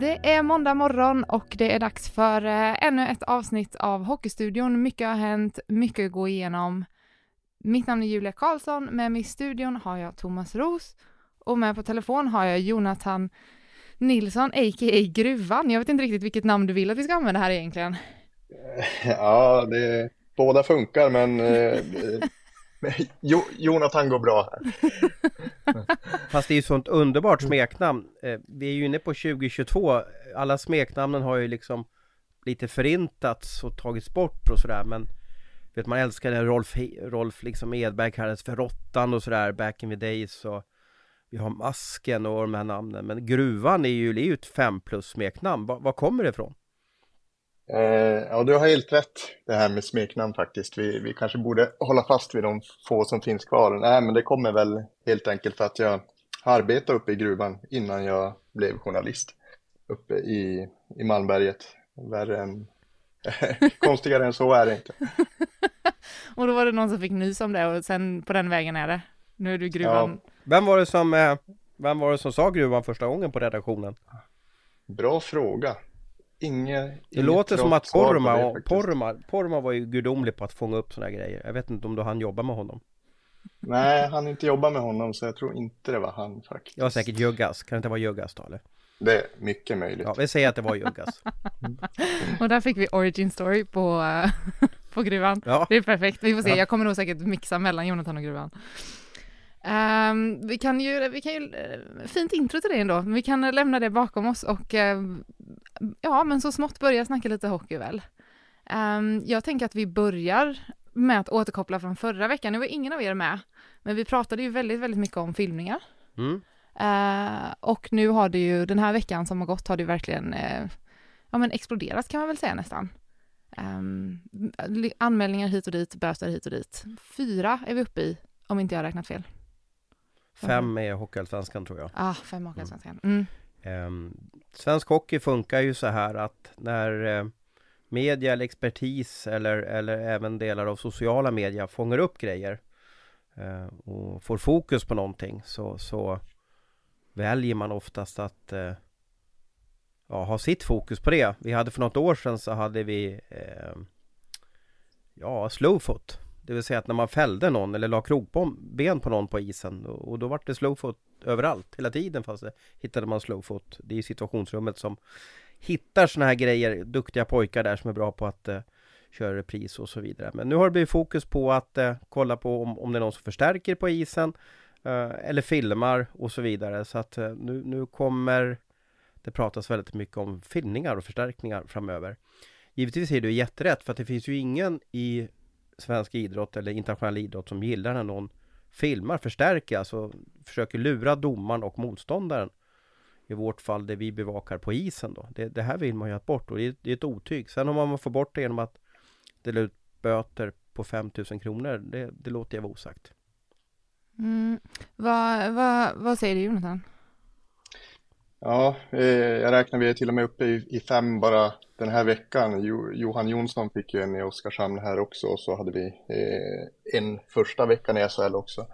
Det är måndag morgon och det är dags för eh, ännu ett avsnitt av Hockeystudion. Mycket har hänt, mycket att gå igenom. Mitt namn är Julia Karlsson, med mig i studion har jag Thomas Ros och med på telefon har jag Jonathan Nilsson, a.k.a. Gruvan. Jag vet inte riktigt vilket namn du vill att vi ska använda här egentligen. Ja, det, båda funkar men eh, jo, Jonathan går bra här. Fast det är ju sånt underbart smeknamn. Eh, vi är ju inne på 2022. Alla smeknamnen har ju liksom lite förintats och tagits bort och sådär men vet man älskade Rolf, Rolf liksom Edberg kallades för Råttan och sådär back in the days och vi har Masken och de här namnen men Gruvan är ju, är ju ett fem plus smeknamn. Var, var kommer det ifrån? Eh, ja, du har helt rätt det här med smeknamn faktiskt. Vi, vi kanske borde hålla fast vid de få som finns kvar. Nej, men det kommer väl helt enkelt för att jag arbetade uppe i gruvan innan jag blev journalist uppe i, i Malmberget. Värre än, konstigare än så är det inte. och då var det någon som fick nys om det och sen på den vägen är det. Nu är du gruvan. Ja. Vem var det som, eh, vem var det som sa gruvan första gången på redaktionen? Bra fråga. Inge, det låter som att Porma, Porma, Porma var ju gudomlig på att fånga upp sådana grejer. Jag vet inte om du hann jobba med honom. Nej, han inte jobba med honom så jag tror inte det var han faktiskt. Ja, säkert Juggas. Kan det inte vara Juggas då eller? Det är mycket möjligt. Ja, vi säger att det var Juggas. Och där fick vi origin story på, på gruvan. Ja. Det är perfekt. Vi får se. Ja. Jag kommer nog säkert mixa mellan Jonathan och gruvan. Um, vi kan ju, vi kan ju, uh, fint intro till det ändå, vi kan lämna det bakom oss och uh, ja, men så smått börja snacka lite hockey väl. Um, jag tänker att vi börjar med att återkoppla från förra veckan. Nu var ingen av er med, men vi pratade ju väldigt, väldigt mycket om filmningar. Mm. Uh, och nu har det ju, den här veckan som har gått har det verkligen, uh, ja men exploderat kan man väl säga nästan. Um, anmälningar hit och dit, böter hit och dit. Fyra är vi uppe i, om inte jag har räknat fel. Fem är Hockeyallsvenskan tror jag. Ja, ah, fem Hockeyallsvenskan. Mm. Um, svensk hockey funkar ju så här att när uh, media eller expertis eller, eller även delar av sociala media fångar upp grejer uh, och får fokus på någonting så, så väljer man oftast att uh, ja, ha sitt fokus på det. Vi hade för något år sedan så hade vi ja, slowfoot. Det vill säga att när man fällde någon eller la krokben på någon på isen och, och då var det slowfoot överallt hela tiden fast det hittade man slowfoot. Det är situationsrummet som hittar såna här grejer, duktiga pojkar där som är bra på att eh, köra repris och så vidare. Men nu har det blivit fokus på att eh, kolla på om, om det är någon som förstärker på isen eh, eller filmar och så vidare. Så att eh, nu, nu kommer det pratas väldigt mycket om filmningar och förstärkningar framöver. Givetvis är du jätterätt för att det finns ju ingen i svensk idrott eller internationell idrott som gillar när någon filmar, förstärker, alltså försöker lura domaren och motståndaren. I vårt fall det vi bevakar på isen då. Det, det här vill man ju ha bort och det är, det är ett otyg. Sen om man får bort det genom att dela ut böter på 5000 kronor, det, det låter jag vara osagt. Mm. Vad, vad, vad säger du Jonathan? Ja, eh, jag räknar vi är till och med uppe i, fem bara den här veckan. Johan Jonsson fick ju en i Oskarshamn här också och så hade vi eh, en första veckan i SHL också.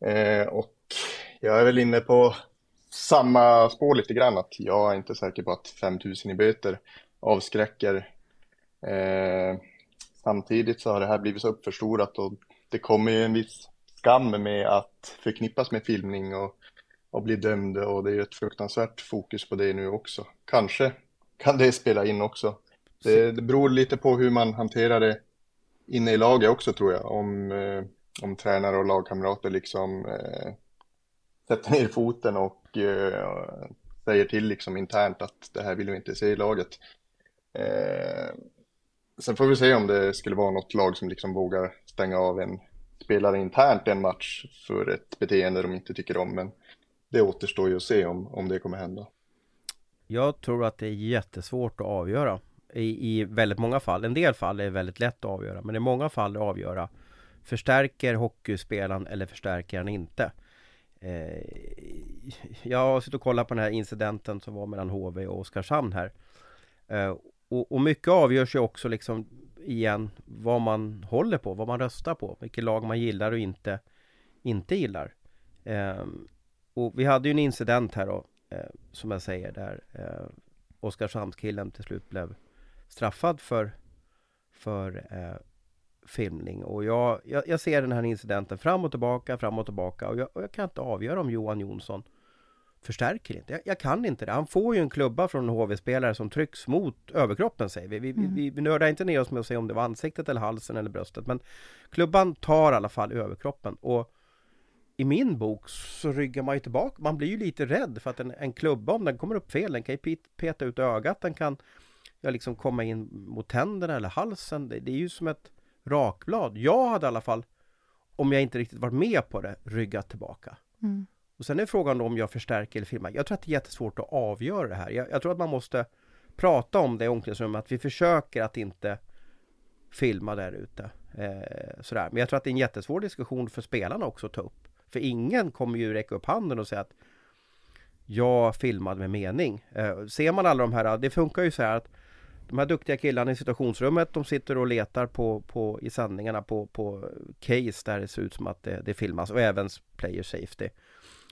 Eh, och jag är väl inne på samma spår lite grann att jag är inte säker på att 5000 i böter avskräcker. Samtidigt så har det här blivit så uppförstorat och det kommer ju en viss skam med att förknippas med filmning och, och bli dömd och det är ett fruktansvärt fokus på det nu också. Kanske kan det spela in också. Det, det beror lite på hur man hanterar det inne i laget också tror jag. Om, eh, om tränare och lagkamrater liksom eh, sätter ner foten och eh, säger till liksom internt att det här vill vi inte se i laget. Eh, sen får vi se om det skulle vara något lag som liksom vågar stänga av en spelare internt en match för ett beteende de inte tycker om. Men det återstår ju att se om, om det kommer hända. Jag tror att det är jättesvårt att avgöra i, i väldigt många fall. En del fall är väldigt lätt att avgöra, men i många fall att avgöra Förstärker hockeyspelaren eller förstärker han inte? Eh, jag har suttit och kollat på den här incidenten som var mellan HV och Oskarshamn här. Eh, och, och, mycket avgörs ju också liksom igen vad man håller på, vad man röstar på, vilket lag man gillar och inte, inte gillar. Eh, och vi hade ju en incident här då, eh, som jag säger, där eh, Oskarshamnskillen till slut blev straffad för, för eh, filmning. Och jag, jag, jag, ser den här incidenten fram och tillbaka, fram och tillbaka. Och jag, och jag kan inte avgöra om Johan Jonsson förstärker inte. Jag, jag, kan inte det. Han får ju en klubba från en HV-spelare som trycks mot överkroppen säger vi. Vi, mm. vi, vi nördar inte ner oss med att säga om det var ansiktet eller halsen eller bröstet. Men klubban tar i alla fall överkroppen. Och i min bok så ryggar man ju tillbaka. Man blir ju lite rädd för att en, en klubba, om den kommer upp fel, den kan ju peta ut ögat, den kan ja, liksom komma in mot tänderna eller halsen. Det, det är ju som ett rakblad. Jag hade i alla fall, om jag inte riktigt varit med på det, ryggat tillbaka. Mm. Och sen är frågan då om jag förstärker eller filmar. Jag tror att det är jättesvårt att avgöra det här. Jag, jag tror att man måste prata om det i omklädningsrummet, att vi försöker att inte filma där ute. Eh, sådär. Men jag tror att det är en jättesvår diskussion för spelarna också att ta upp. För ingen kommer ju räcka upp handen och säga att jag filmade med mening. Eh, ser man alla de här, det funkar ju så här att de här duktiga killarna i situationsrummet de sitter och letar på, på, i sändningarna på, på case där det ser ut som att det, det filmas och även player safety.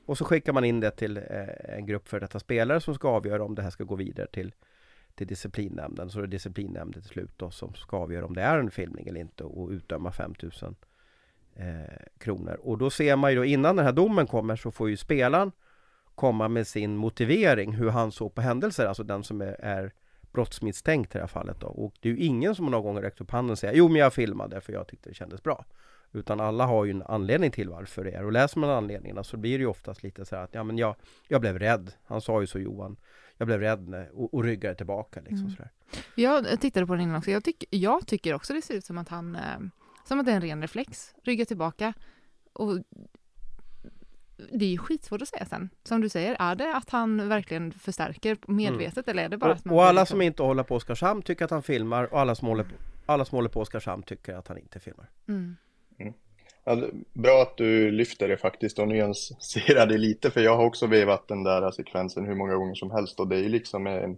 Och så skickar man in det till eh, en grupp för detta spelare som ska avgöra om det här ska gå vidare till, till disciplinnämnden. Så det är disciplinnämnden till slut då som ska avgöra om det är en filmning eller inte och utdöma 5000 eh, kronor. Och då ser man ju då innan den här domen kommer så får ju spelaren komma med sin motivering hur han såg på händelser, alltså den som är, är brottsmisstänkt i det här fallet då. Och det är ju ingen som någon gång räckt upp handen och säger Jo men jag filmade för jag tyckte det kändes bra. Utan alla har ju en anledning till varför det är. Och läser man anledningarna så blir det ju oftast lite så här att Ja men jag, jag blev rädd. Han sa ju så Johan. Jag blev rädd och, och ryggade tillbaka liksom mm. sådär. Jag tittade på den innan också. Jag, tyck, jag tycker också det ser ut som att han eh, Som att det är en ren reflex. Rygga tillbaka. Och det är ju skitsvårt att säga sen. Som du säger, är det att han verkligen förstärker medvetet mm. eller är det bara och, att man Och alla som inte håller på Oskarshamn tycker att han filmar och alla som håller på, alla som håller på Oskarshamn tycker att han inte filmar. Mm. Mm. Ja, bra att du lyfter det faktiskt och nyanserar det lite för jag har också vevat den där sekvensen hur många gånger som helst och det är ju liksom en,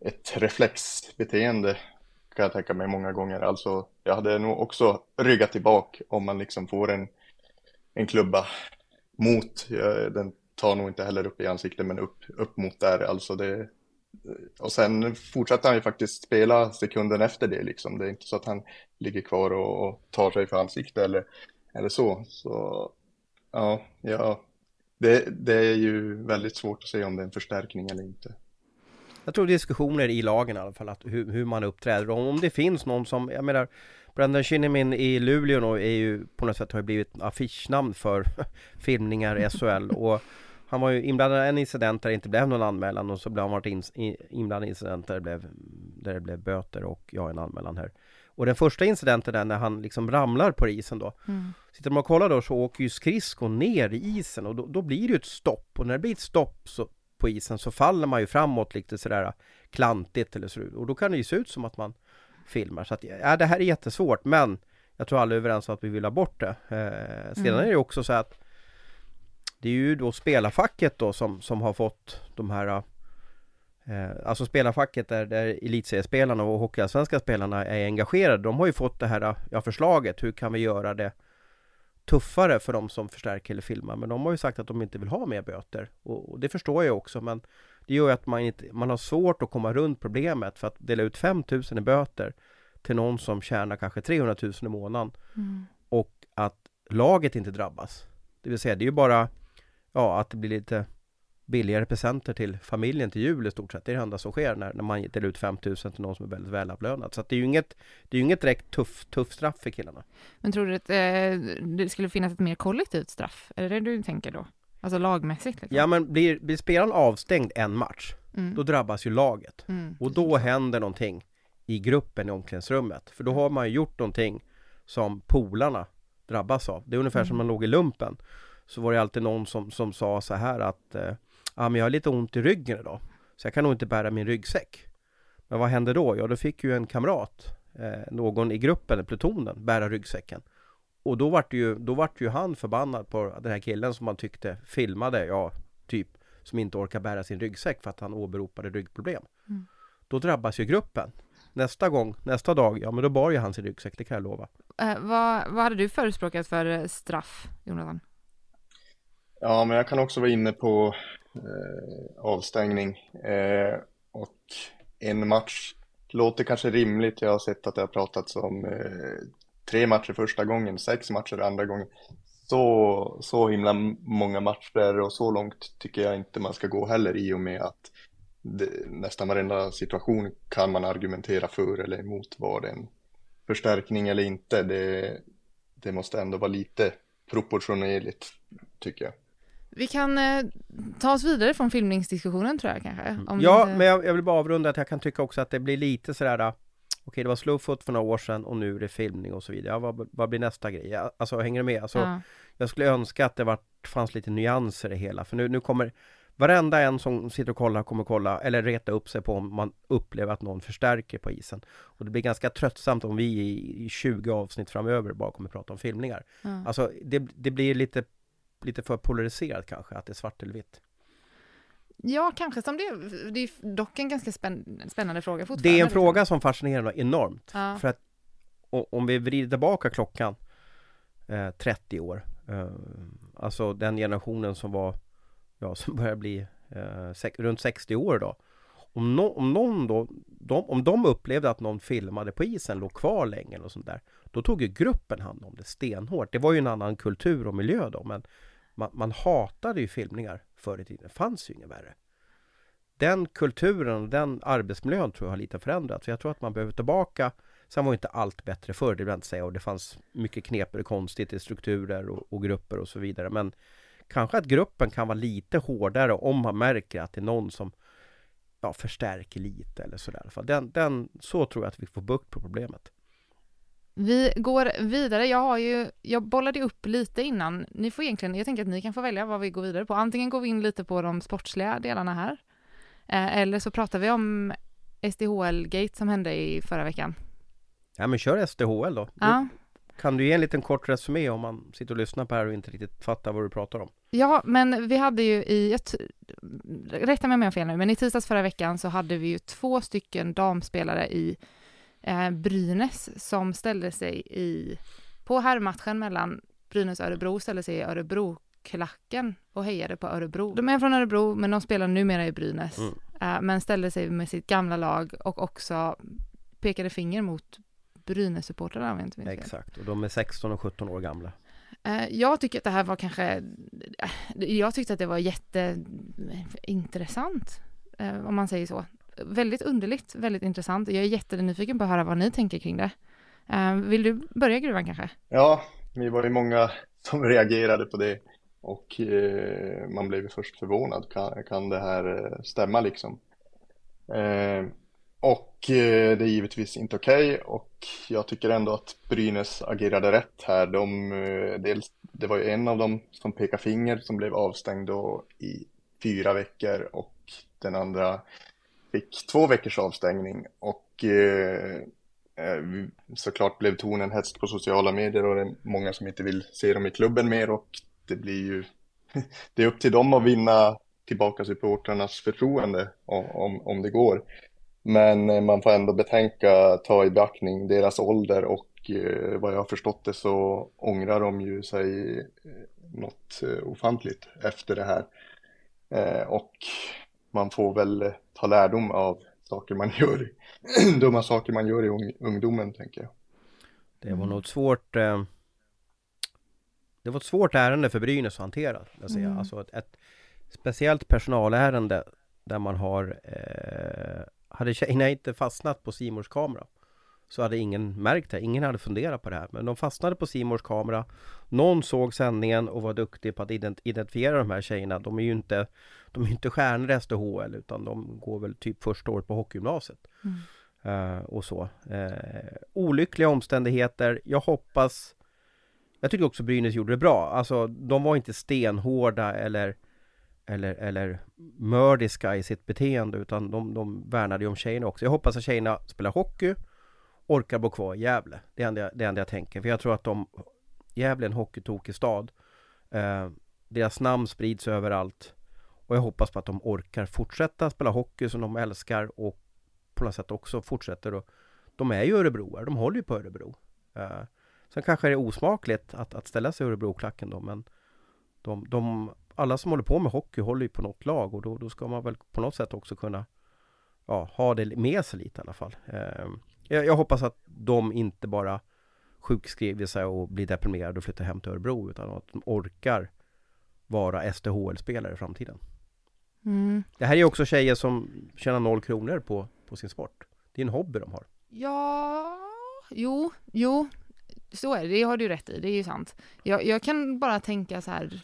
ett reflexbeteende kan jag tänka mig många gånger. Alltså jag hade nog också ryggat tillbaka om man liksom får en, en klubba mot. Den tar nog inte heller upp i ansiktet men upp, upp mot där. Alltså det, och sen fortsätter han ju faktiskt spela sekunden efter det liksom. Det är inte så att han ligger kvar och, och tar sig för ansiktet eller, eller så. Så ja, ja det, det är ju väldigt svårt att säga om det är en förstärkning eller inte. Jag tror diskussioner i lagen i alla fall, att hur, hur man uppträder. Och om det finns någon som, jag menar, Brendan Shinnimin i Luleå är ju på något sätt har blivit affischnamn för filmningar i SHL och han var ju inblandad i en incident där det inte blev någon anmälan och så blev han varit in, inblandad i en incident där det, blev, där det blev böter och ja, en anmälan här. Och den första incidenten där när han liksom ramlar på isen då mm. Sitter man och kollar då så åker ju skridskon ner i isen och då, då, blir det ju ett stopp och när det blir ett stopp så, på isen så faller man ju framåt lite sådär klantigt eller så och då kan det ju se ut som att man filmar. Så att, ja, det här är jättesvårt men jag tror alla är överens om att vi vill ha bort det. Eh, sedan mm. är det också så att det är ju då spelarfacket då som, som har fått de här eh, Alltså spelarfacket där, där elitseriespelarna och hockeyallsvenska spelarna är engagerade. De har ju fått det här ja, förslaget. Hur kan vi göra det tuffare för de som förstärker eller filmar? Men de har ju sagt att de inte vill ha mer böter. Och, och det förstår jag också men det gör ju att man, inte, man har svårt att komma runt problemet för att dela ut 5000 i böter till någon som tjänar kanske 300 000 i månaden mm. och att laget inte drabbas. Det vill säga det är ju bara ja, att det blir lite billigare presenter till familjen till jul i stort sett. Det är det enda som sker när, när man delar ut 5000 till någon som är väldigt välavlönad. Så att det är ju inget, det är ju inget direkt tuff, tuff straff för killarna. Men tror du att eh, det skulle finnas ett mer kollektivt straff? Är det det du tänker då? Alltså lagmässigt? Liksom. Ja men blir, blir spelaren avstängd en match, mm. då drabbas ju laget. Mm. Och då händer någonting i gruppen i omklädningsrummet. För då har man ju gjort någonting som polarna drabbas av. Det är ungefär mm. som man låg i lumpen. Så var det alltid någon som, som sa så här att eh, Ja men jag har lite ont i ryggen idag Så jag kan nog inte bära min ryggsäck Men vad hände då? Ja då fick ju en kamrat eh, Någon i gruppen, plutonen, bära ryggsäcken Och då vart ju, då vart ju han förbannad på den här killen som man tyckte filmade, ja typ Som inte orkar bära sin ryggsäck för att han åberopade ryggproblem mm. Då drabbas ju gruppen Nästa gång, nästa dag, ja men då bar ju han sin ryggsäck, det kan jag lova eh, vad, vad hade du förespråkat för eh, straff, Jonathan? Ja, men jag kan också vara inne på eh, avstängning. Eh, och en match låter kanske rimligt. Jag har sett att det har pratats om eh, tre matcher första gången, sex matcher andra gången. Så, så himla många matcher och så långt tycker jag inte man ska gå heller i och med att det, nästan varenda situation kan man argumentera för eller emot var det en förstärkning eller inte. Det, det måste ändå vara lite proportionerligt tycker jag. Vi kan eh, ta oss vidare från filmningsdiskussionen tror jag kanske. Mm. ja, det... men jag, jag, vill bara avrunda att jag kan tycka också att det blir lite sådär Okej, okay, det var slowfoot för några år sedan och nu är det filmning och så vidare. Ja, vad, vad blir nästa grej? Alltså, hänger du med? Alltså, ja. Jag skulle önska att det var, fanns lite nyanser i hela, för nu, nu kommer Varenda en som sitter och kollar kommer kolla eller reta upp sig på om man upplever att någon förstärker på isen. Och det blir ganska tröttsamt om vi i, i 20 avsnitt framöver bara kommer prata om filmningar. Mm. Alltså det, det blir lite lite för polariserat kanske, att det är svart eller vitt. Ja, kanske som det. Det är dock en ganska spännande fråga fortfarande. Det är en fråga som fascinerar mig enormt. Ja. För att om vi vrider tillbaka klockan eh, 30 år, eh, alltså den generationen som var, ja, som börjar bli eh, runt 60 år då. Om, no, om någon då, de, om de upplevde att någon filmade på isen, låg kvar länge och sånt där, då tog ju gruppen hand om det stenhårt. Det var ju en annan kultur och miljö då, men man, man hatade ju filmningar förr i tiden. Det fanns ju inget värre. Den kulturen och den arbetsmiljön tror jag har lite förändrats. Jag tror att man behöver tillbaka Sen var inte allt bättre förr, det vill jag inte säga. Och det fanns mycket knepigare konstigt i strukturer och, och, grupper och så vidare. Men kanske att gruppen kan vara lite hårdare om man märker att det är någon som ja, förstärker lite eller sådär. Den, den, så tror jag att vi får bukt på problemet. Vi går vidare. Jag har ju, jag bollade upp lite innan. Ni får egentligen, jag tänker att ni kan få välja vad vi går vidare på. Antingen går vi in lite på de sportsliga delarna här. Eh, eller så pratar vi om SDHL-gate som hände i förra veckan. Ja men kör SDHL då. Ja. Kan du ge en liten kort resumé om man sitter och lyssnar på det här och inte riktigt fattar vad du pratar om? Ja, men vi hade ju i, ett, rätta mig om jag har fel nu, men i tisdags förra veckan så hade vi ju två stycken damspelare i eh, Brynäs som ställde sig i, på herrmatchen mellan Brynäs och Örebro, ställde sig i Örebro-klacken och hejade på Örebro. De är från Örebro, men de spelar numera i Brynäs, mm. eh, men ställde sig med sitt gamla lag och också pekade finger mot Brynäs-supportrarna om jag inte minns Exakt, och de är 16 och 17 år gamla. Eh, jag tycker att det här var kanske, eh, jag tyckte att det var jätteintressant, eh, om man säger så väldigt underligt, väldigt intressant. Jag är jättenyfiken på att höra vad ni tänker kring det. Eh, vill du börja Gruvan kanske? Ja, vi var ju många som reagerade på det och eh, man blev först förvånad. Kan, kan det här eh, stämma liksom? och det är givetvis inte okej okay, och jag tycker ändå att Brynäs agerade rätt här. De, dels, det var ju en av dem som pekade finger som blev avstängd då i fyra veckor och den andra fick två veckors avstängning och eh, eh såklart blev tonen hetsk på sociala medier och det är många som inte vill se dem i klubben mer och det blir ju det är upp till dem att vinna tillbaka supportrarnas förtroende om, om det går. Men eh, man får ändå betänka, ta i beaktning deras ålder och eh, vad jag har förstått det så ångrar de ju sig eh, något eh, ofantligt efter det här. Och man får väl ta lärdom av saker man gör, dumma saker man gör i ungdomen tänker jag. Det var nog ett svårt eh, Det var ett svårt ärende för Brynäs att hantera, jag säga. Mm. Alltså ett, ett, speciellt personalärende där man har eh, Hade tjejerna inte fastnat på Simors kamera så hade ingen märkt det, ingen hade funderat på det här. Men de fastnade på Simors kamera. Någon såg sändningen och var duktig på att identifiera de här tjejerna. De är ju inte, de är inte stjärnor i SDHL utan de går väl typ första året på hockeygymnasiet. Mm. Uh, och så. Uh, olyckliga omständigheter. Jag hoppas Jag tycker också Brynäs gjorde det bra. Alltså de var inte stenhårda eller eller, eller mördiska i sitt beteende utan de, de värnade ju om tjejerna också. Jag hoppas att tjejerna spelar hockey orkar bo kvar i Gävle. Det är enda, jag, det enda jag tänker. För jag tror att de Gävle är en hockeytokig stad. Uh, deras namn sprids överallt. Och jag hoppas på att de orkar fortsätta spela hockey som de älskar och på något sätt också fortsätter och De är ju örebroare, de håller ju på Örebro. Eh, sen kanske det är osmakligt att, att ställa sig i Örebroklacken då men de, de, alla som håller på med hockey håller ju på något lag och då, då ska man väl på något sätt också kunna ja, ha det med sig lite i alla fall. Eh, jag, jag, hoppas att de inte bara sjukskriver sig och blir deprimerade och flyttar hem till Örebro utan att de orkar vara SDHL-spelare i framtiden. Mm. Det här är också tjejer som tjänar noll kronor på, på sin sport. Det är en hobby de har. Ja, jo, jo, så är det. Det har du rätt i. Det är ju sant. Jag, jag kan bara tänka så här.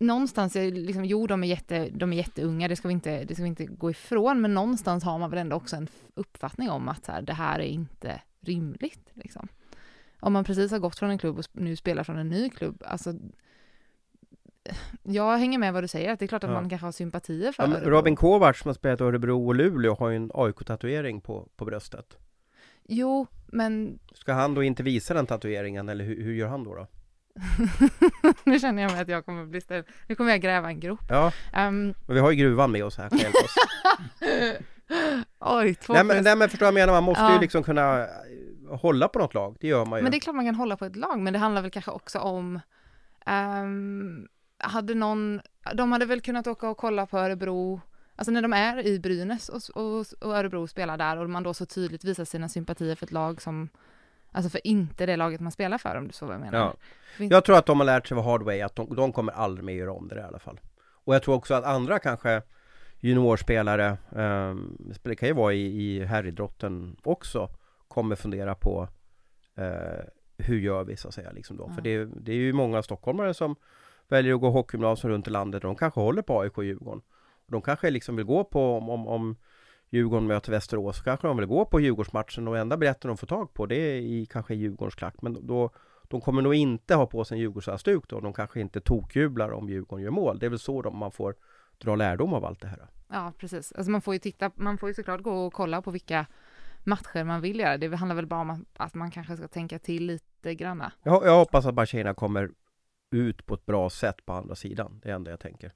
Någonstans, är liksom, jo de är, jätte, de är jätteunga, det ska, vi inte, det ska vi inte gå ifrån, men någonstans har man väl ändå också en uppfattning om att så här, det här är inte rimligt. Liksom. Om man precis har gått från en klubb och nu spelar från en ny klubb, alltså jag hänger med vad du säger, att det är klart att ja. man kanske har sympatier för ja, Robin Kovacs som har spelat Örebro och Luleå har ju en AIK-tatuering på, på bröstet. Jo, men... Ska han då inte visa den tatueringen eller hur, hur gör han då? då? nu känner jag mig att jag kommer bli ställd. Nu kommer jag gräva en grop. Ja, um... men vi har ju gruvan med oss här, kan hjälpa oss. Oj, två nej, men, nej men förstår jag menar, man måste ja. ju liksom kunna eh, hålla på något lag, det gör man ju. Men det är klart man kan hålla på ett lag, men det handlar väl kanske också om um, hade någon, de hade väl kunnat åka och kolla på Örebro, alltså när de är i Brynäs och, och, och Örebro spelar där och man då så tydligt visar sina sympatier för ett lag som Alltså för inte det laget man spelar för om du så vad jag menar. Ja. Jag tror att de har lärt sig av hard way att de, de kommer aldrig mer göra om det i alla fall. Och jag tror också att andra kanske juniorspelare, um, det kan ju vara i, i herridrotten också, kommer fundera på uh, hur gör vi så att säga liksom då. Ja. För det, det är ju många stockholmare som väljer att gå hockeygymnasium runt i landet och de kanske håller på AIK och Djurgården. Och de kanske liksom vill gå på om, om, om Djurgården möter Västerås så kanske de vill gå på Djurgårdsmatchen och enda biljetten de får tag på det är i kanske Djurgårdens klack men då de kommer nog inte ha på sig en Djurgårdshalsduk då, de kanske inte tokjublar om Djurgården gör mål. Det är väl så de, man får dra lärdom av allt det här. Ja, precis. Alltså man får ju titta, man får ju såklart gå och kolla på vilka matcher man vill göra. Det handlar väl bara om att man kanske ska tänka till lite granna. Jag, jag hoppas att bara tjejerna kommer ut på ett bra sätt på andra sidan. Det är enda jag tänker.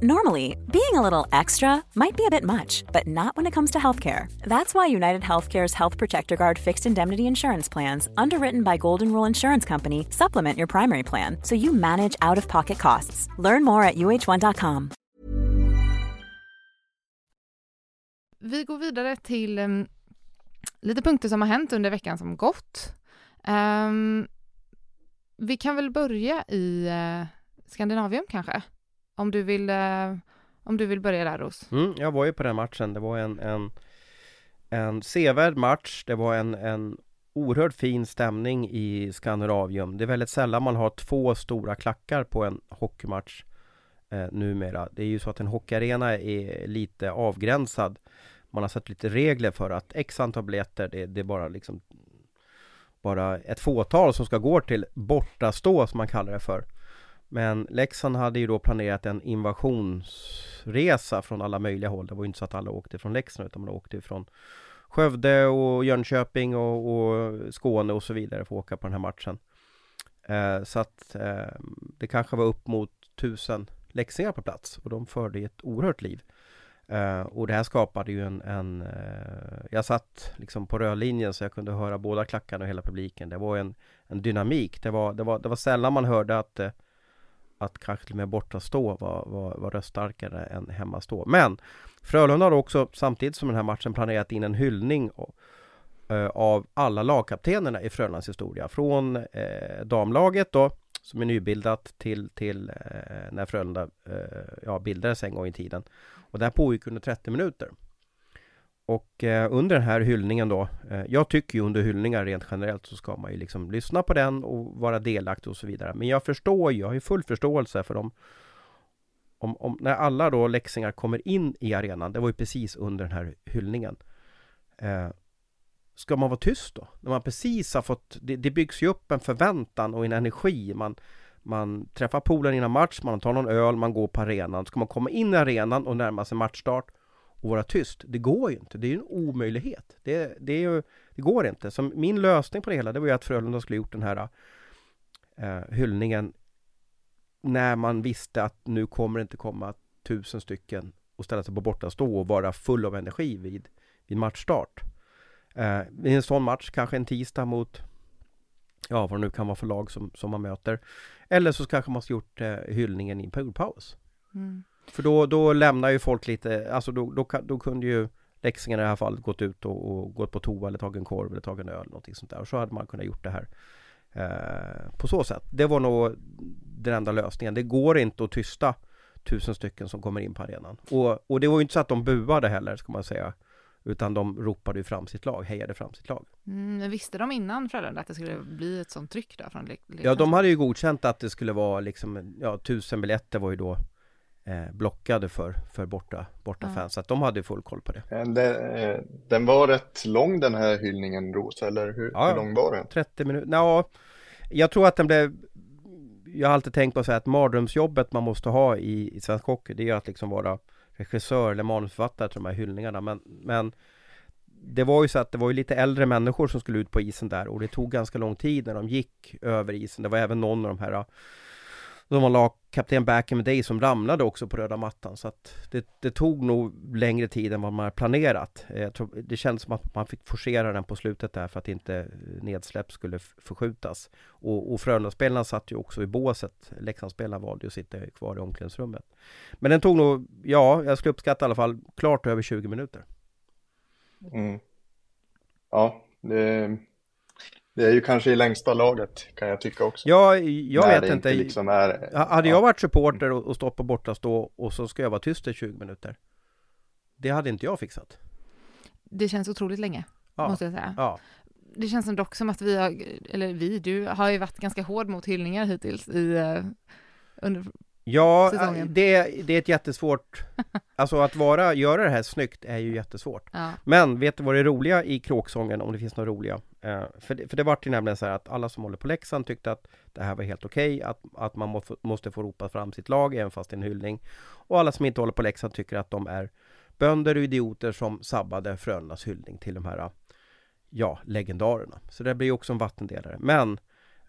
Normally, being a little extra might be a bit much, but not when it comes to healthcare. That's why United Healthcare's Health Protector Guard fixed indemnity insurance plans, underwritten by Golden Rule Insurance Company, supplement your primary plan so you manage out of pocket costs. Learn more at uh1.com. Vi går vidare till um, lite punkter som har hänt under veckan som gått. Um, vi kan väl börja i eh, Skandinavium kanske? Om du vill, eh, om du vill börja där Ros. Mm, jag var ju på den matchen. Det var en, en, en sevärd match. Det var en, en oerhört fin stämning i Skandinavium. Det är väldigt sällan man har två stora klackar på en hockeymatch eh, numera. Det är ju så att en hockeyarena är lite avgränsad. Man har satt lite regler för att x antal biljetter, det, det är bara liksom bara ett fåtal som ska gå till bortastå som man kallar det för. Men Leksand hade ju då planerat en invasionsresa från alla möjliga håll. Det var ju inte så att alla åkte från Leksand utan man åkte från Skövde och Jönköping och, och Skåne och så vidare för att åka på den här matchen. Eh, så att eh, det kanske var upp mot tusen läxingar på plats och de förde ett oerhört liv. Uh, och det här skapade ju en, en uh, Jag satt liksom på rödlinjen så jag kunde höra båda klackarna och hela publiken. Det var en, en dynamik. Det var, det, var, det var sällan man hörde att uh, Att kanske till och med borta stå var, var, var röststarkare än hemma stå. Men Frölunda har också samtidigt som den här matchen planerat in en hyllning av alla lagkaptenerna i Frölundas historia. Från damlaget då som är nybildat till, till när Frölunda ja, bildades en gång i tiden. Och det här pågick under 30 minuter. Och eh, under den här hyllningen då, eh, jag tycker ju under hyllningar rent generellt så ska man ju liksom lyssna på den och vara delaktig och så vidare. Men jag förstår ju, jag har ju full förståelse för dem om, om, när alla då läxingar kommer in i arenan, det var ju precis under den här hyllningen. Eh, ska man vara tyst då? När man precis har fått, det, det byggs ju upp en förväntan och en energi. Man, man träffar polen innan match, man tar någon öl, man går på arenan. Ska man komma in i arenan och närma sig matchstart och vara tyst? Det går ju inte, det är ju en omöjlighet. Det, det, är ju, det går inte. Så min lösning på det hela, det var ju att Frölunda skulle gjort den här eh, hyllningen när man visste att nu kommer det inte komma tusen stycken och ställa sig på bortastå och vara full av energi vid, vid matchstart. Eh, I en sån match, kanske en tisdag mot ja, vad det nu kan vara för lag som, som man möter. Eller så kanske man ska gjort eh, hyllningen i en poolpaus. Mm. För då, då lämnar ju folk lite, alltså då, då, då kunde ju Leksingen i det här fallet gått ut och, och, gått på toa eller tagit en korv eller tagit en öl någonting sånt där. Och så hade man kunnat gjort det här eh, på så sätt. Det var nog den enda lösningen. Det går inte att tysta tusen stycken som kommer in på arenan. Och, och det var ju inte så att de buade heller, ska man säga. Utan de ropade ju fram sitt lag, hejade fram sitt lag. Mm, visste de innan Frölunda att det skulle bli ett sånt tryck där från Ja, de hade ju godkänt att det skulle vara liksom, ja, tusen biljetter var ju då eh, blockade för, för borta, borta ja. fans. Så att de hade full koll på det. Den, eh, den var rätt lång den här hyllningen Ros, eller hur, ja, hur lång var den? 30 minuter, ja, jag tror att den blev jag har alltid tänkt på så att mardrömsjobbet man måste ha i, i svensk hockey, det är att liksom vara regissör eller manusförfattare till de här hyllningarna. Men, men det var ju så att det var ju lite äldre människor som skulle ut på isen där och det tog ganska lång tid när de gick över isen. Det var även någon av de här de var lagkapten back in the day som ramlade också på röda mattan så att det, det tog nog längre tid än vad man planerat. Eh, jag tror, det kändes som att man fick forcera den på slutet där för att inte eh, nedsläpp skulle förskjutas. Och, och Frölunda-spelarna satt ju också i båset. Leksandsspelarna valde ju att sitta kvar i omklädningsrummet. Men den tog nog, ja, jag skulle uppskatta i alla fall klart över 20 minuter. Mm. Ja, det det är ju kanske i längsta laget kan jag tycka också. Ja, jag vet inte. inte liksom är, hade jag varit supporter och, och stått på bortastå och så ska jag vara tyst i 20 minuter. Det hade inte jag fixat. Det känns otroligt länge, ja. måste jag säga. Ja. Det känns dock som att vi har, eller vi, du har ju varit ganska hård mot hyllningar hittills i, uh, under Ja, det, det är ett jättesvårt Alltså att vara, göra det här snyggt är ju jättesvårt ja. Men vet du vad det är roliga i kråksången, om det finns några roliga? Eh, för, det, för det vart ju nämligen så här att alla som håller på Leksand tyckte att det här var helt okej okay, att, att man måste få ropa fram sitt lag även fast det är en hyllning Och alla som inte håller på Leksand tycker att de är bönder och idioter som sabbade Frölundas hyllning till de här eh, Ja, legendarerna Så det blir ju också en vattendelare Men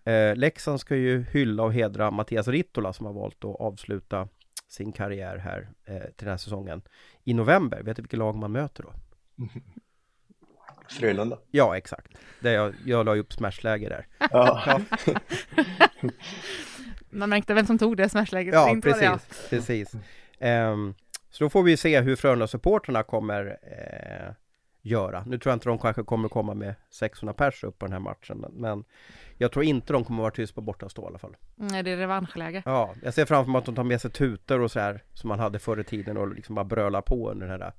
Eh, Leksand ska ju hylla och hedra Mattias Rittola som har valt att avsluta sin karriär här eh, till den här säsongen i november. Vet du vilket lag man möter då? Frölunda. Ja, exakt. Det jag, jag la upp smashläge där. Ja. man märkte vem som tog det smashläget. Ja, precis. Det, precis. Um, så då får vi se hur Frölunda-supporterna kommer uh, göra. Nu tror jag inte de kanske kommer komma med 600 pers upp på den här matchen, men jag tror inte de kommer vara tyst på bortastå i alla fall. Nej, det är revanschläge. Ja, jag ser framför mig att de tar med sig tutor och så här som man hade förr i tiden och liksom bara brölar på under den här.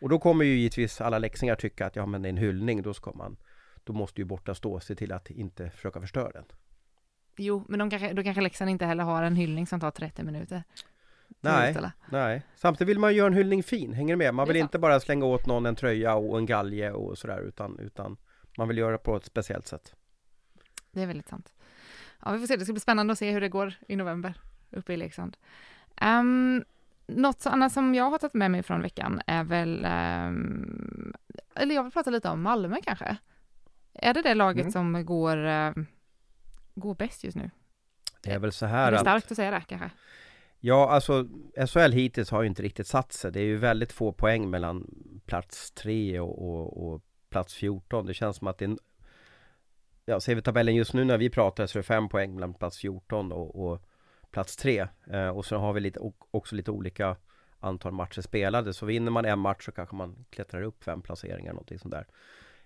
Och då kommer ju givetvis alla läxingar tycka att ja, men det är en hyllning, då ska man, då måste ju bortastå se till att inte försöka förstöra den. Jo, men de kanske, då kanske Leksand inte heller har en hyllning som tar 30 minuter. Nej, nej. Samtidigt vill man göra en hyllning fin, hänger du med? Man vill inte bara slänga åt någon en tröja och en galge och sådär utan, utan man vill göra det på ett speciellt sätt. Det är väldigt sant. Ja, vi får se. Det ska bli spännande att se hur det går i november uppe i Leksand. Um, något annat som jag har tagit med mig från veckan är väl, um, eller jag vill prata lite om Malmö kanske. Är det det laget mm. som går, uh, går bäst just nu? Det är väl så här att... Det är starkt att säga det kanske. Ja, alltså SHL hittills har ju inte riktigt satt sig. Det är ju väldigt få poäng mellan plats 3 och, och, och plats 14. Det känns som att det är ja, ser vi tabellen just nu när vi pratar så är det fem poäng mellan plats 14 och, och plats tre, eh, och så har vi lite, också lite olika antal matcher spelade. Så vinner man en match så kanske man klättrar upp fem placeringar någonting sånt där.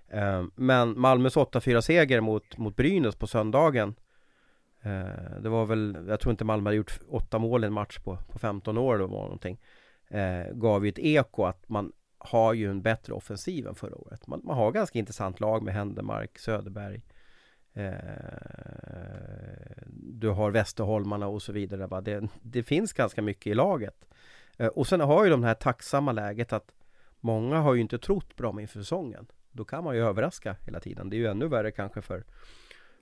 Eh, Men Malmös 8-4 seger mot, mot Brynäs på söndagen eh, Det var väl, jag tror inte Malmö hade gjort åtta mål i en match på, på 15 år eller var någonting eh, Gav ju ett eko att man har ju en bättre offensiv än förra året. Man, man har ganska intressant lag med Händemark, Söderberg du har Västerholmarna och så vidare. Det, det finns ganska mycket i laget. och sen har ju de här tacksamma läget att många har ju inte trott dem inför säsongen. Då kan man ju överraska hela tiden. Det är ju ännu värre kanske för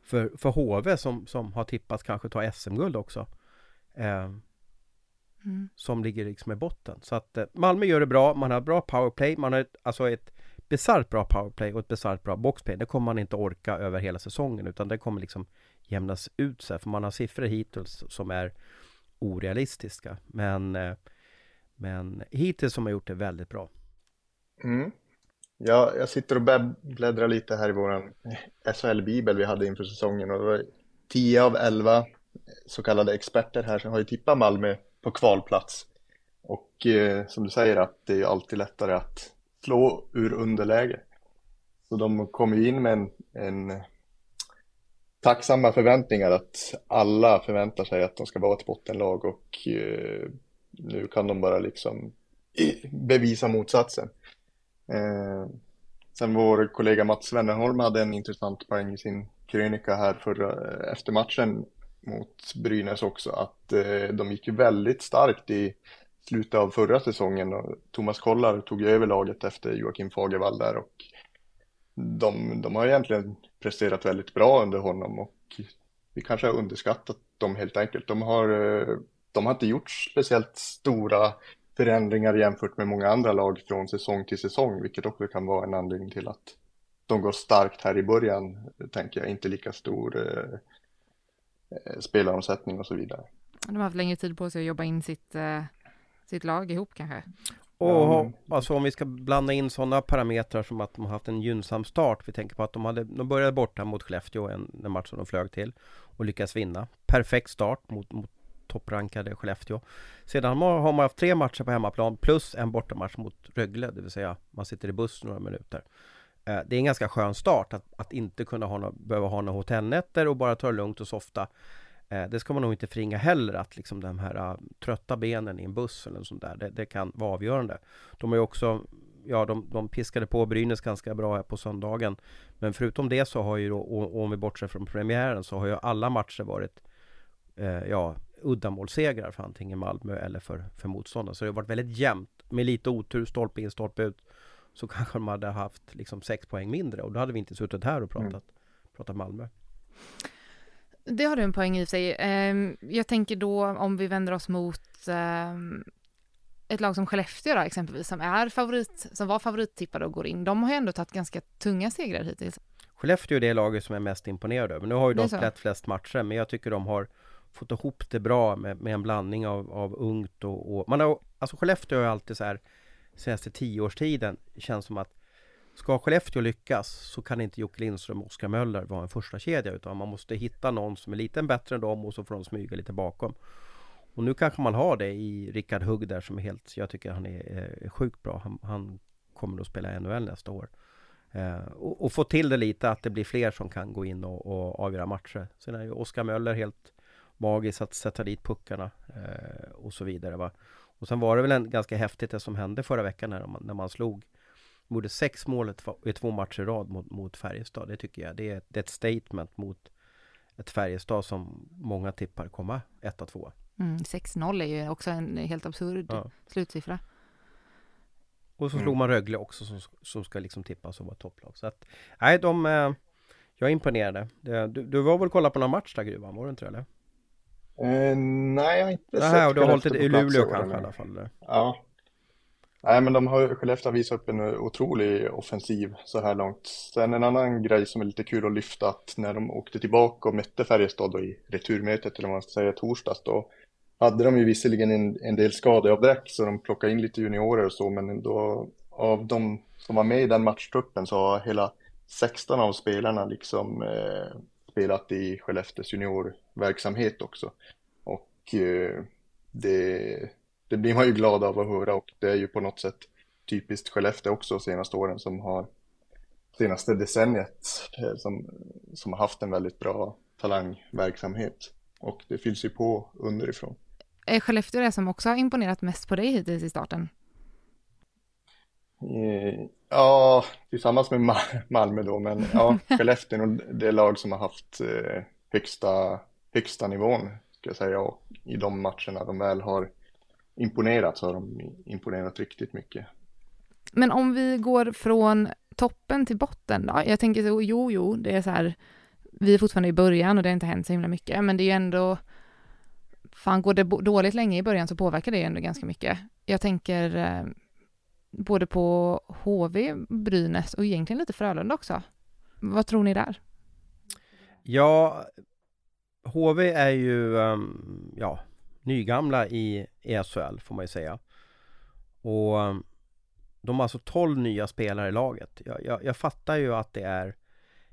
för, för HV som, som har tippats kanske ta SM-guld också. Eh, mm. Som ligger liksom i botten. Så att eh, Malmö gör det bra, man har bra powerplay, man har ett, alltså ett bisarrt bra powerplay och ett bisarrt bra boxplay. Det kommer man inte orka över hela säsongen utan det kommer liksom jämnas ut sig för man har siffror hittills som är orealistiska. Men, eh, men hittills har man gjort det väldigt bra. Mm. Ja, jag sitter och bläddrar lite här i våran SHL-bibel vi hade inför säsongen och det var 10 av 11 så kallade experter här som har ju tippat Malmö på kvalplats. Och eh, som du säger att det är alltid lättare att slå ur underläge. Så de kom ju in med en, en tacksamma förväntningar att alla förväntar sig att de ska vara ett bottenlag och eh, nu kan de bara liksom bevisa motsatsen. Eh, sen vår kollega Mats Wennerholm hade en intressant poäng i sin krönika här förra, efter matchen mot Brynäs också att eh, de gick ju väldigt starkt i slutet av förra säsongen och Thomas Kollar tog över laget efter Joakim Fagervall där och de, de har egentligen presterat väldigt bra under honom och vi kanske har underskattat dem helt enkelt. De har, de har inte gjort speciellt stora förändringar jämfört med många andra lag från säsong till säsong, vilket också kan vara en anledning till att de går starkt här i början, tänker jag, inte lika stor eh, spelaromsättning och så vidare. De har haft längre tid på sig att jobba in sitt, eh, sitt lag ihop kanske? Och mm. alltså om vi ska blanda in sådana parametrar som att de har haft en gynnsam start. Vi tänker på att de, hade, de började borta mot Skellefteå, en, en match som de flög till och lyckas vinna. Perfekt start mot, mot topprankade Skellefteå. Sedan har man haft tre matcher på hemmaplan plus en bortamatch mot Rögle, det vill säga man sitter i buss några minuter. Eh, det är en ganska skön start att, att inte kunna ha behöva ha några hotellnätter och bara ta det lugnt och softa. Eh, det ska man nog inte förringa heller att liksom de här uh, trötta benen i en buss eller sånt där, det, det, kan vara avgörande. De har ju också, ja de, de piskade på Brynäs ganska bra här på söndagen. Men förutom det så har ju då, och, om vi bortser från premiären, så har ju alla matcher varit eh, ja, uddamålssegrar för antingen Malmö eller för, för motståndare. Så det har varit väldigt jämnt. Med lite otur, stolpe in, stolpe ut. Så kanske de hade haft liksom sex poäng mindre och då hade vi inte suttit här och pratat, mm. pratat Malmö. Det har du en poäng i sig. Ehm, jag tänker då om vi vänder oss mot ehm, ett lag som Skellefteå då, exempelvis, som är favorit, som var favorittippade och går in. De har ju ändå tagit ganska tunga segrar hittills. Skellefteå är det laget som är mest imponerad över. Nu har ju de släppt flest matcher, men jag tycker de har fått ihop det bra med, med en blandning av, av ungt och, och, man har, alltså Skellefteå har alltid så här senaste tioårstiden känns som att Ska Skellefteå lyckas så kan inte Jocke Lindström och Oskar Möller vara en första kedja utan man måste hitta någon som är lite bättre än dem och så får de smyga lite bakom. Och nu kanske man har det i Rickard Hugg där som är helt, jag tycker han är, är sjukt bra. Han, han kommer att spela NHL nästa år. Eh, och, och, få till det lite att det blir fler som kan gå in och, och avgöra matcher. Sen är ju Oskar Möller helt magisk att sätta dit puckarna eh, och så vidare. Va? Och sen var det väl en, ganska häftigt det som hände förra veckan när man, när man slog Gjorde sex mål i två matcher i rad mot, mot Färjestad. Det tycker jag det är, det är ett statement mot ett Färjestad som många tippar komma etta, tvåa. Mm, 6-0 är ju också en helt absurd ja. slutsiffra. Och så slog mm. man Rögle också som, som ska liksom tippas som var topplag. Så att, nej de... Eh, jag är imponerad. Du, du var väl kolla på någon match där Gruvan, var du inte det eller? Eh, nej, jag har inte Nähä, sett och du har hållit i Luleå kanske i alla fall? Eller? Ja. Nej, men de har, Skellefteå visat upp en otrolig offensiv så här långt. Sen en annan grej som är lite kul att lyfta att när de åkte tillbaka och mötte Färjestad i returmötet, eller vad man ska säga, torsdags då hade de ju visserligen en, en del skadeavbräck så de plockade in lite juniorer och så, men då av de som var med i den matchtruppen så har hela 16 av spelarna liksom eh, spelat i Skellefteås juniorverksamhet också. Och eh, det, det blir man ju glad av att höra och det är ju på något sätt typiskt Skellefteå också senaste åren som har senaste decenniet eh, som, som har haft en väldigt bra talangverksamhet. Och det fylls ju på underifrån. Är Skellefteå det som också har imponerat mest på dig hittills i starten? Eh, ja, tillsammans med Malmö då, men ja, Skellefteå är nog det lag som har haft eh, högsta, högsta nivån, ska jag säga, och i de matcherna de väl har imponerat så har de imponerat riktigt mycket. Men om vi går från toppen till botten då? Jag tänker så, jo, jo, det är så här, vi är fortfarande i början och det har inte hänt så himla mycket, men det är ju ändå, fan går det dåligt länge i början så påverkar det ändå ganska mycket. Jag tänker eh, både på HV, Brynäs och egentligen lite Frölunda också. Vad tror ni där? Ja, HV är ju, um, ja, nygamla i SHL får man ju säga. Och um, de har alltså 12 nya spelare i laget. Jag, jag, jag fattar ju att det är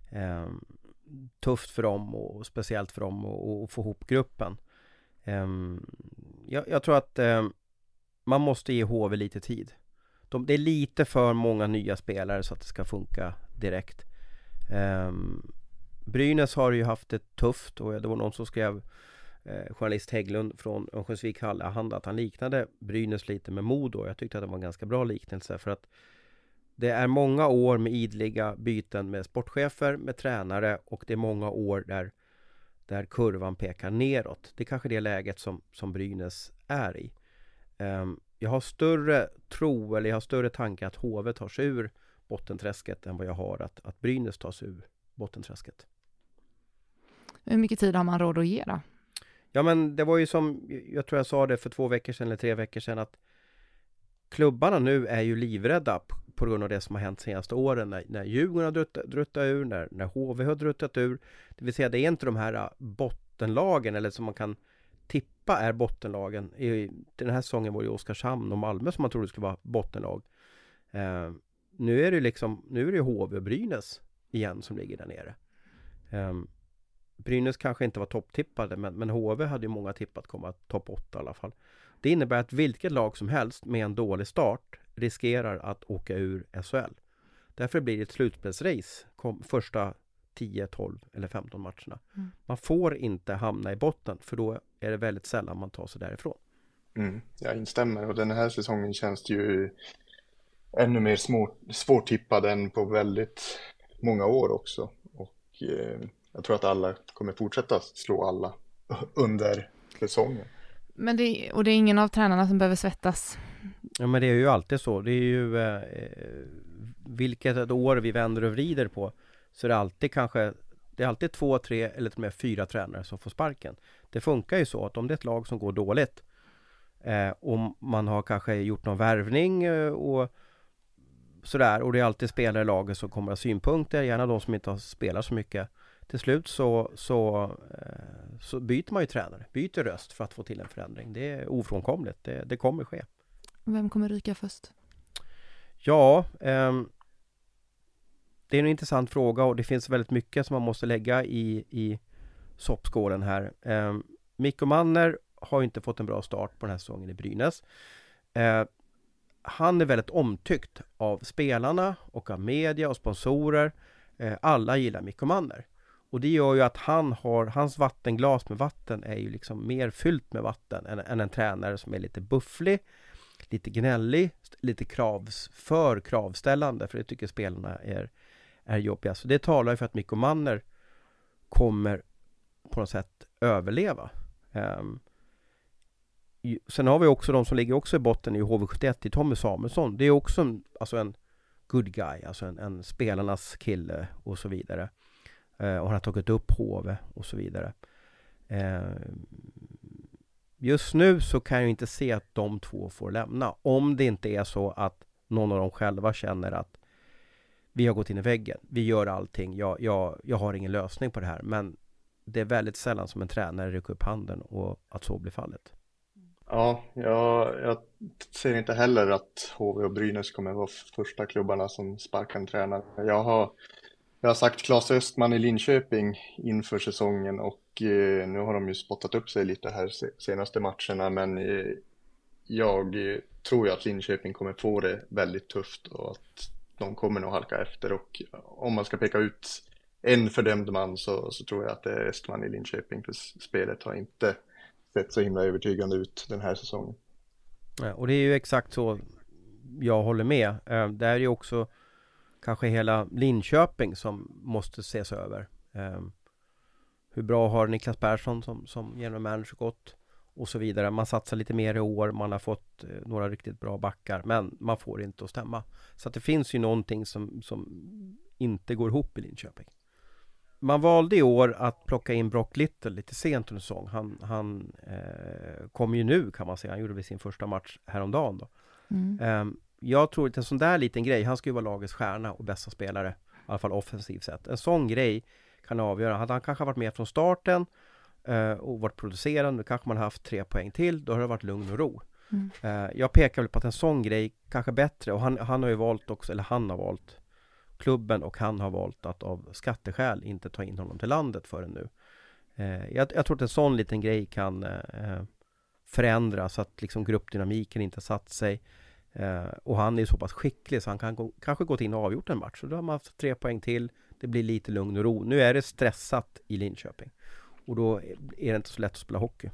eh, tufft för dem och speciellt för dem att få ihop gruppen. Ehm, jag, jag, tror att ehm, man måste ge HV lite tid de, det är lite för många nya spelare så att det ska funka direkt. Ehm, Brynäs har ju haft det tufft och det var någon som skrev eh, Journalist Hägglund från Örnsköldsvik Allehanda att han liknade Brynäs lite med Modo. Jag tyckte att det var en ganska bra liknelse för att det är många år med idliga byten med sportchefer, med tränare och det är många år där, där kurvan pekar neråt. Det är kanske det läget som, som Brynäs är i. Um, jag har större tro eller jag har större tanke att HV tar sig ur bottenträsket än vad jag har att, att Brynäs tar sig ur bottenträsket. Hur mycket tid har man råd att ge då? Ja men det var ju som, jag tror jag sa det för två veckor sedan eller tre veckor sedan att klubbarna nu är ju livrädda på grund av det som har hänt senaste åren när, när Djurgården har druttat, druttat ur, när, när HV har druttat ur. Det vill säga det är inte de här äh, bottenlagen eller som man kan tippa är bottenlagen. I den här säsongen var det Oskarshamn och Malmö som man trodde skulle vara bottenlag. Eh, nu är det liksom, nu är det HV och Brynäs igen som ligger där nere. Eh, Brynäs kanske inte var topptippade men, men HV hade ju många tippat komma topp 8 i alla fall. Det innebär att vilket lag som helst med en dålig start riskerar att åka ur SHL. Därför blir det ett slutspelsrace kom, första 10, 12 eller 15 matcherna. Mm. Man får inte hamna i botten för då är det väldigt sällan man tar sig därifrån. Mm, jag instämmer och den här säsongen känns det ju ännu mer små, svårtippad än på väldigt många år också. Och eh, jag tror att alla kommer fortsätta slå alla under säsongen. Men det, och det är ingen av tränarna som behöver svettas? Ja men det är ju alltid så. Det är ju eh, vilket år vi vänder och vrider på så är det alltid kanske det är alltid två, tre eller till och med fyra tränare som får sparken. Det funkar ju så att om det är ett lag som går dåligt eh, och man har kanske gjort någon värvning eh, och sådär och det är alltid spelare i laget som kommer ha synpunkter, gärna de som inte har spelat så mycket. Till slut så, så, eh, så byter man ju tränare, byter röst för att få till en förändring. Det är ofrånkomligt, det, det kommer ske. Vem kommer ryka först? Ja, ehm, det är en intressant fråga och det finns väldigt mycket som man måste lägga i, i soppskålen här. Eh, Mikko Manner har inte fått en bra start på den här säsongen i Brynäs. Eh, han är väldigt omtyckt av spelarna och av media och sponsorer. Eh, alla gillar Mikko Manner. Och det gör ju att han har, hans vattenglas med vatten är ju liksom mer fyllt med vatten än, än en tränare som är lite bufflig, lite gnällig, lite kravs, för kravställande, för det tycker spelarna är är jobbiga. Så det talar ju för att Mikko Manner kommer på något sätt överleva. Um, sen har vi också de som ligger också i botten i HV71 i Tommy Samuelsson. Det är också en, alltså en good guy, alltså en, en spelarnas kille och så vidare. Eh, och han har tagit upp HV och så vidare. Eh, just nu så kan jag inte se att de två får lämna. Om det inte är så att någon av dem själva känner att vi har gått in i väggen, vi gör allting, jag, jag, jag har ingen lösning på det här. Men det är väldigt sällan som en tränare rycker upp handen och att så blir fallet. Ja, jag, jag ser inte heller att HV och Brynäs kommer vara första klubbarna som sparkar en tränare. Jag har, jag har sagt Claes Östman i Linköping inför säsongen och eh, nu har de ju spottat upp sig lite här senaste matcherna men eh, jag eh, tror ju att Linköping kommer få det väldigt tufft och att de kommer nog halka efter och om man ska peka ut en fördömd man så, så tror jag att det är Östman i Linköping för spelet har inte sett så himla övertygande ut den här säsongen. Ja, och det är ju exakt så jag håller med. Det det är ju också kanske hela Linköping som måste ses över. Eh, hur bra har Niklas Persson som, som general manager gått? Och så vidare. Man satsar lite mer i år, man har fått eh, några riktigt bra backar men man får inte att stämma. Så att det finns ju någonting som, som inte går ihop i Linköping. Man valde i år att plocka in Brock Little lite sent under säsong. Han, han eh, kom ju nu kan man säga. Han gjorde väl sin första match häromdagen då. Mm. Eh, jag tror att en sån där liten grej, han ska ju vara lagets stjärna och bästa spelare. I alla fall offensivt sett. En sån grej kan avgöra. Hade han kanske varit med från starten eh, och varit producerande, kanske man haft tre poäng till. Då har det varit lugn och ro. Mm. Eh, jag pekar väl på att en sån grej kanske bättre och han, han har ju valt också, eller han har valt klubben och han har valt att av skatteskäl inte ta in honom till landet förrän nu. Eh, jag, jag, tror att en sån liten grej kan eh, förändra så att liksom gruppdynamiken inte satt sig. Eh, och han är så pass skicklig så han kan gå, kanske gått in och avgjort en match. Så då har man haft tre poäng till. Det blir lite lugn och ro. Nu är det stressat i Linköping. Och då är det inte så lätt att spela hockey.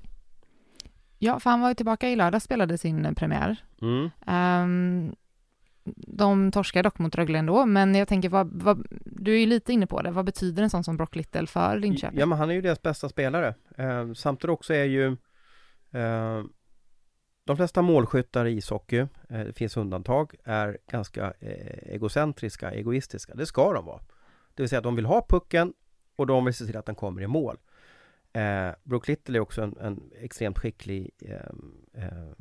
Ja, för han var ju tillbaka i lördag spelade sin premiär. Mm. Um, de torskar dock mot Rögle ändå, men jag tänker, vad, vad, du är ju lite inne på det, vad betyder en sån som Brock Little för Linköping? Ja, men han är ju deras bästa spelare. Eh, samtidigt också är ju eh, de flesta målskyttar i ishockey, eh, det finns undantag, är ganska eh, egocentriska, egoistiska. Det ska de vara. Det vill säga att de vill ha pucken och de vill se till att den kommer i mål. Eh, Brook Little är också en, en extremt skicklig eh, eh,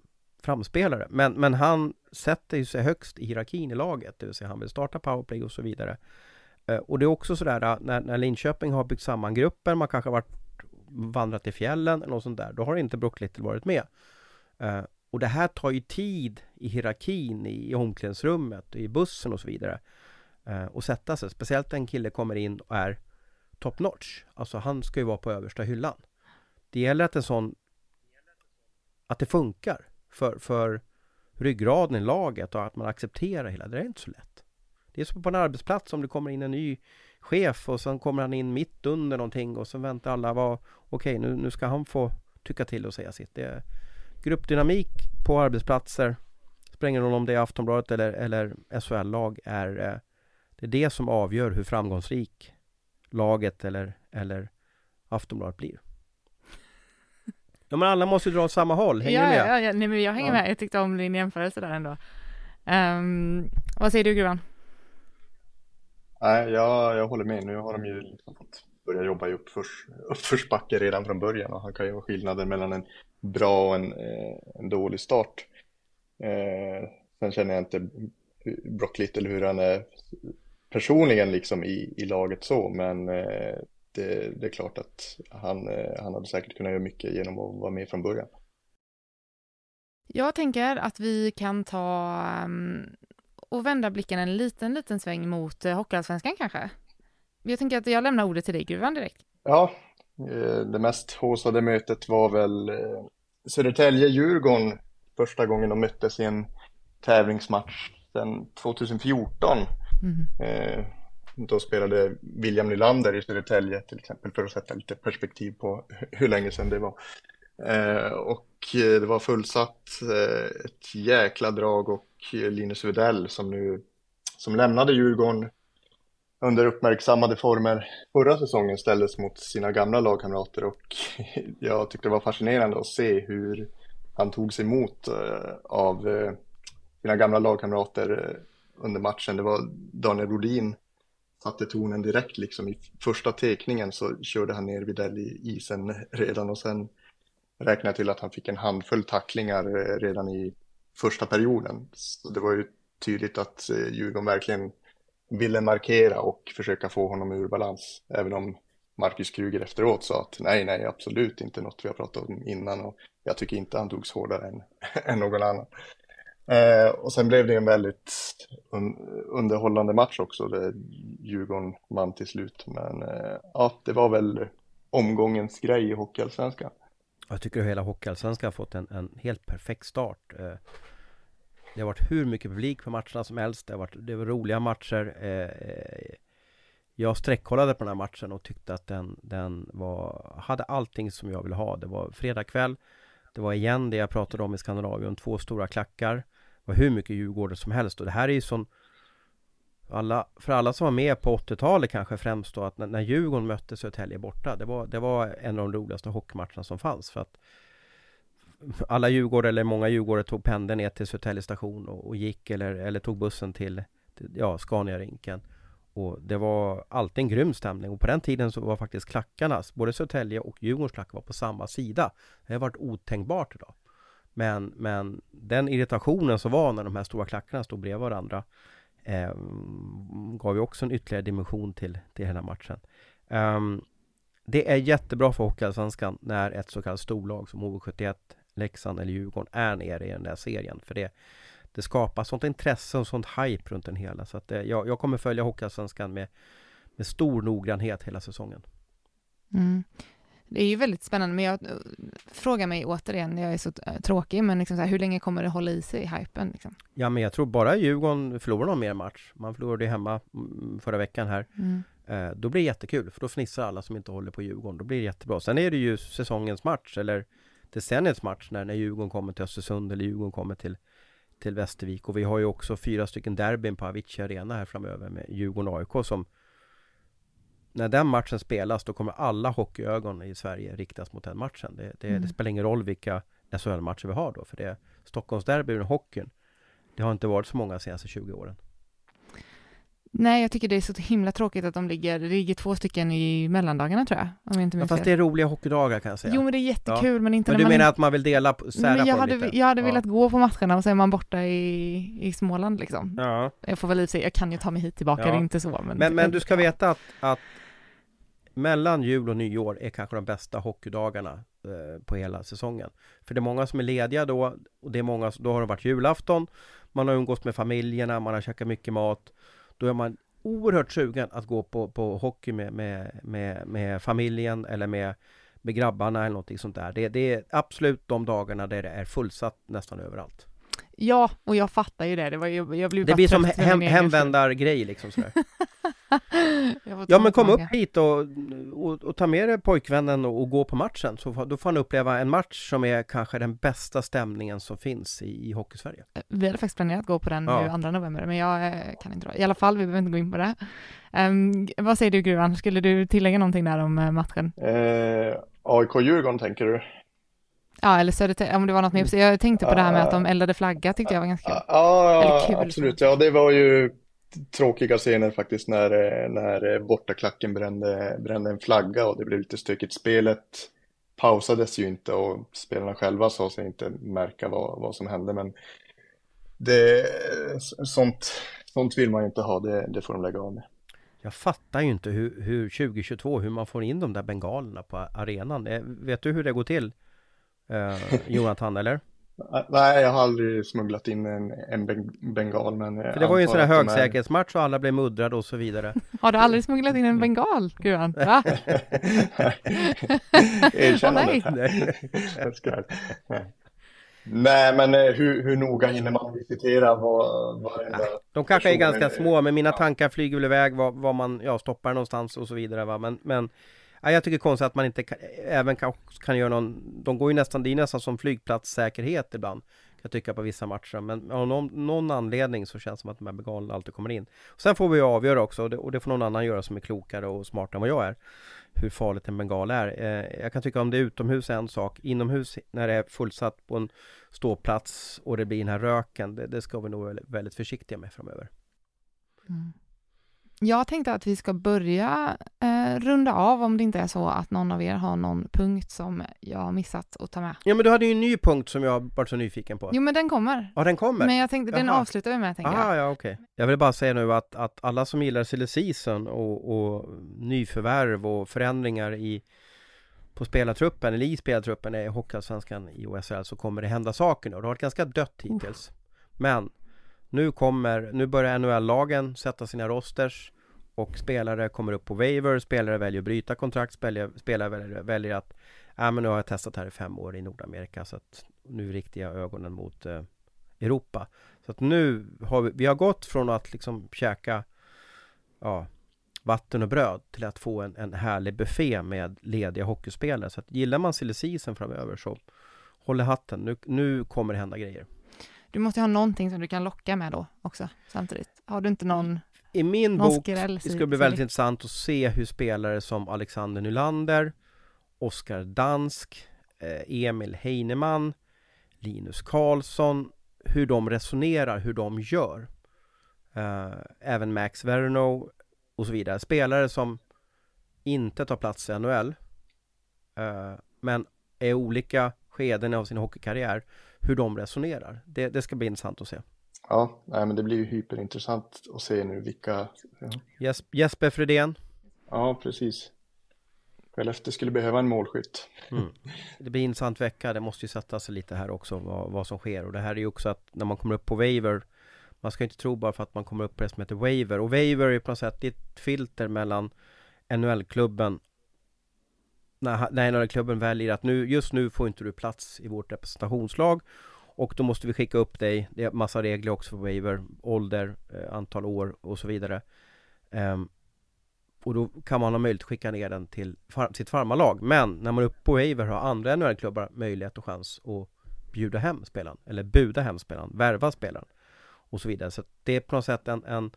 framspelare. Men, men han sätter ju sig högst i hierarkin i laget, det vill säga han vill starta powerplay och så vidare. Eh, och det är också sådär eh, när, när Linköping har byggt samman gruppen, man kanske har varit vandrat i fjällen eller något sånt där, då har inte Brook Little varit med. Och det här tar ju tid i hierarkin, i omklädningsrummet, i bussen och så vidare. Eh, och sätta sig, speciellt en kille kommer in och är top notch. Alltså han ska ju vara på översta hyllan. Det gäller att en sån att det funkar för, för ryggraden i laget och att man accepterar hela det. är inte så lätt. Det är som på en arbetsplats om det kommer in en ny chef och sen kommer han in mitt under någonting och så väntar alla vad okej okay, nu, nu ska han få tycka till och säga sitt. Det är gruppdynamik på arbetsplatser spelar någon om det är Aftonbladet eller, eller SHL-lag är eh, det är det som avgör hur framgångsrik laget eller, eller Aftonbladet blir. Ja men alla måste ju dra åt samma håll, hänger ja, du med? Ja, ja, nej men jag hänger ja. med, jag tyckte om din jämförelse där ändå. Um, vad säger du Gruvan? Nej, jag, jag håller med. Nu har de ju liksom fått börja jobba i uppförs, uppförsbacke redan från början och han kan ju vara skillnaden mellan en bra och en, eh, en dålig start. Eh, sen känner jag inte Brock Little hur han är personligen liksom i, i laget så, men eh, det, det, är klart att han, eh, han hade säkert kunnat göra mycket genom att vara med från början. Jag tänker att vi kan ta um, och vända blicken en liten, liten sväng mot uh, Hockeyallsvenskan kanske. Jag tänker att jag lämnar ordet till dig, Gruvan, direkt. Ja, det mest håsade mötet var väl Södertälje-Djurgården första gången de möttes i en tävlingsmatch sedan 2014. Mm. Då spelade William Nylander i Södertälje till exempel för att sätta lite perspektiv på hur länge sedan det var. Eh, och det var fullsatt, eh, ett jäkla drag och Linus Widell som nu som lämnade Djurgården under uppmärksammade former förra säsongen ställdes mot sina gamla lagkamrater och jag tyckte det var fascinerande att se hur han tog sig emot eh, av eh, sina gamla lagkamrater eh, under matchen. Det var Daniel Rodin satte tonen direkt liksom i första tekningen så körde han ner Widell i isen redan och sen räknade jag till att han fick en handfull tacklingar redan i första perioden. Så det var ju tydligt att Djurgården verkligen ville markera och försöka få honom ur balans. Även om Marcus Kruger efteråt sa att nej, nej, absolut inte något vi har pratat om innan och jag tycker inte han togs hårdare än, än någon annan. Eh, och sen blev det en väldigt un underhållande match också, där Djurgården vann till slut. Men eh, ja, det var väl omgångens grej i Hockeyallsvenskan. Jag tycker att hela Hockeyallsvenskan har fått en, en helt perfekt start. Eh, det har varit hur mycket publik på matcherna som helst. Det har varit, det var roliga matcher. Eh, eh, jag sträckkollade på den här matchen och tyckte att den, den var, hade allting som jag ville ha. Det var fredag kväll. Det var igen det jag pratade om i Skandinavien, två stora klackar Det var hur mycket Djurgården som helst och det här är ju sån alla, för alla som var med på 80-talet kanske främst då att när, när Djurgården mötte Södertälje borta Det var, det var en av de roligaste hockeymatcherna som fanns för att alla Djurgårdare eller många Djurgårdare tog pendeln ner till Södertälje station och, och, gick eller, eller tog bussen till, till ja, Scania-rinken och det var alltid en grym stämning och på den tiden så var faktiskt klackarnas, både Södertälje och Djurgårdens klackar var på samma sida. Det har varit otänkbart idag. Men, men den irritationen som var när de här stora klackarna stod bredvid varandra eh, gav ju också en ytterligare dimension till, till hela matchen. Um, det är jättebra för Hockeyallsvenskan när ett så kallat storlag som HV71, Leksand eller Djurgården är nere i den där serien. För det, det skapar sånt intresse och sånt hype runt den hela. Så att det, jag, jag kommer följa Hockeyallsvenskan med, med stor noggrannhet hela säsongen. Mm. Det är ju väldigt spännande, men jag frågar mig återigen, jag är så tråkig, men liksom så här, hur länge kommer det hålla i sig, hypen? Liksom? Ja, men jag tror bara Djurgården förlorar någon mer match. Man förlorade ju hemma mm, förra veckan här. Mm. Eh, då blir det jättekul, för då fnissar alla som inte håller på Djurgården. Då blir det jättebra. Sen är det ju säsongens match, eller decenniets match, när, när Djurgården kommer till Östersund eller Djurgården kommer till till Västervik och vi har ju också fyra stycken derbyn på Avicii Arena här framöver med Djurgården AIK som när den matchen spelas då kommer alla hockeyögon i Sverige riktas mot den matchen. Det, det, mm. det spelar ingen roll vilka SHL-matcher vi har då för det Stockholmsderbyn och hockeyn. Det har inte varit så många de senaste 20 åren. Nej, jag tycker det är så himla tråkigt att de ligger, det ligger två stycken i mellandagarna tror jag. Om jag inte ja, fast det är roliga hockeydagar kan jag säga. Jo, men det är jättekul, ja. men inte men när du man... menar att man vill dela, sära men jag på hade, lite? Jag hade ja. velat gå på matcherna och så är man borta i, i Småland liksom. Ja. Jag får väl i sig, jag kan ju ta mig hit tillbaka, ja. det är inte så. Men, men, men du ska veta att, att mellan jul och nyår är kanske de bästa hockeydagarna eh, på hela säsongen. För det är många som är lediga då och det är många, då har det varit julafton, man har umgåtts med familjerna, man har käkat mycket mat. Då är man oerhört sugen att gå på, på hockey med, med, med, med familjen eller med, med grabbarna eller någonting sånt där. Det, det är absolut de dagarna där det är fullsatt nästan överallt. Ja, och jag fattar ju det. Det, var, jag, jag blev det blir som hem, hemvändargrej liksom sådär. ja men kom upp hit och, och, och, ta med dig pojkvännen och, och, gå på matchen. Så då får han uppleva en match som är kanske den bästa stämningen som finns i, i Hockeysverige. Vi hade faktiskt planerat att gå på den ja. nu andra november, men jag eh, kan inte dra. I alla fall, vi behöver inte gå in på det. Um, vad säger du Gruvan, skulle du tillägga någonting där om uh, matchen? Eh, AIK-Djurgården tänker du? Ja, eller Södertälje, om det var något mer. Jag tänkte på det här med att de eldade flagga, tyckte jag var ganska kul. Ja, kul, absolut. Ja, det var ju tråkiga scener faktiskt när, när bortaklacken brände, brände en flagga och det blev lite stökigt. Spelet pausades ju inte och spelarna själva sa sig inte märka vad, vad som hände. Men det, sånt, sånt vill man ju inte ha, det, det får de lägga av med. Jag fattar ju inte hur, hur 2022, hur man får in de där bengalerna på arenan. Eh, vet du hur det går till? Eh, Jonathan, eller? Nej, jag har aldrig smugglat in en, en bengal men För det var ju en sån här högsäkerhetsmatch och alla blev muddrade och så vidare Har du aldrig smugglat in en bengal, Guran? Va? Erkännandet oh, nej. nej men eh, hur, hur noga hinner man visitera var, varenda ja, De kanske är ganska små men mina tankar flyger väl iväg var, var man ja, stoppar någonstans och så vidare va? Men, men Ja, jag tycker det är konstigt att man inte kan, även kan, kan göra någon De går ju nästan, det är nästan som flygplatssäkerhet ibland Kan jag tycka på vissa matcher. Men av någon, någon anledning så känns det som att de här bengalerna alltid kommer in. Sen får vi avgöra också och det, och det, får någon annan göra som är klokare och smartare än vad jag är Hur farligt en bengal är. Eh, Jag kan tycka om det är utomhus är en sak Inomhus när det är fullsatt på en ståplats och det blir den här röken Det, det ska vi nog vara väldigt försiktiga med framöver. Mm. Jag tänkte att vi ska börja eh, runda av om det inte är så att någon av er har någon punkt som jag har missat att ta med. Ja men du hade ju en ny punkt som jag varit så nyfiken på. Jo men den kommer. Ja den kommer? Men jag tänkte, den avslutar vi med tänker Aha, jag. ja okej. Okay. Jag vill bara säga nu att, att alla som gillar silly season och, och nyförvärv och förändringar i på spelartruppen, eller i spelartruppen i Hockeyallsvenskan i OSL så kommer det hända saker nu. Det har varit ganska dött hittills. Uh. Men nu kommer, nu börjar NHL-lagen sätta sina rosters och spelare kommer upp på waiver, spelare väljer att bryta kontrakt, spelare, spelare väljer, väljer att Ja men nu har jag testat här i fem år i Nordamerika så att nu riktar jag ögonen mot eh, Europa. Så att nu har vi, vi har gått från att liksom käka ja, vatten och bröd till att få en, en härlig buffé med lediga hockeyspelare. Så att gillar man silly framöver så håller hatten, nu, nu kommer det hända grejer. Du måste ha någonting som du kan locka med då också samtidigt. Har du inte någon I min bok det skulle bli väldigt intressant att se hur spelare som Alexander Nylander, Oskar Dansk, eh, Emil Heinemann, Linus Karlsson, hur de resonerar, hur de gör. Uh, även Max Verno och så vidare. Spelare som inte tar plats i NHL uh, men är olika skeden av sin hockeykarriär hur de resonerar. Det, det ska bli intressant att se. Ja, nej, men det blir ju hyperintressant att se nu vilka... Ja. Jesper Fredén. Ja, precis. Skellefteå skulle behöva en målskytt. Mm. Det blir en intressant vecka. Det måste ju sätta sig lite här också vad, vad som sker. Och det här är ju också att när man kommer upp på waiver Man ska inte tro bara för att man kommer upp på det som heter waiver. Och waiver är på något sätt ett filter mellan NHL-klubben när, när NHL-klubben väljer att nu, just nu får inte du plats i vårt representationslag och då måste vi skicka upp dig, det är massa regler också för waiver, ålder, eh, antal år och så vidare. Um, och då kan man ha möjlighet att skicka ner den till far sitt farmarlag. Men när man är uppe på waiver har andra NHL-klubbar möjlighet och chans att bjuda hem spelaren, eller buda hem spelaren, värva spelaren och så vidare. Så det är på något sätt en, en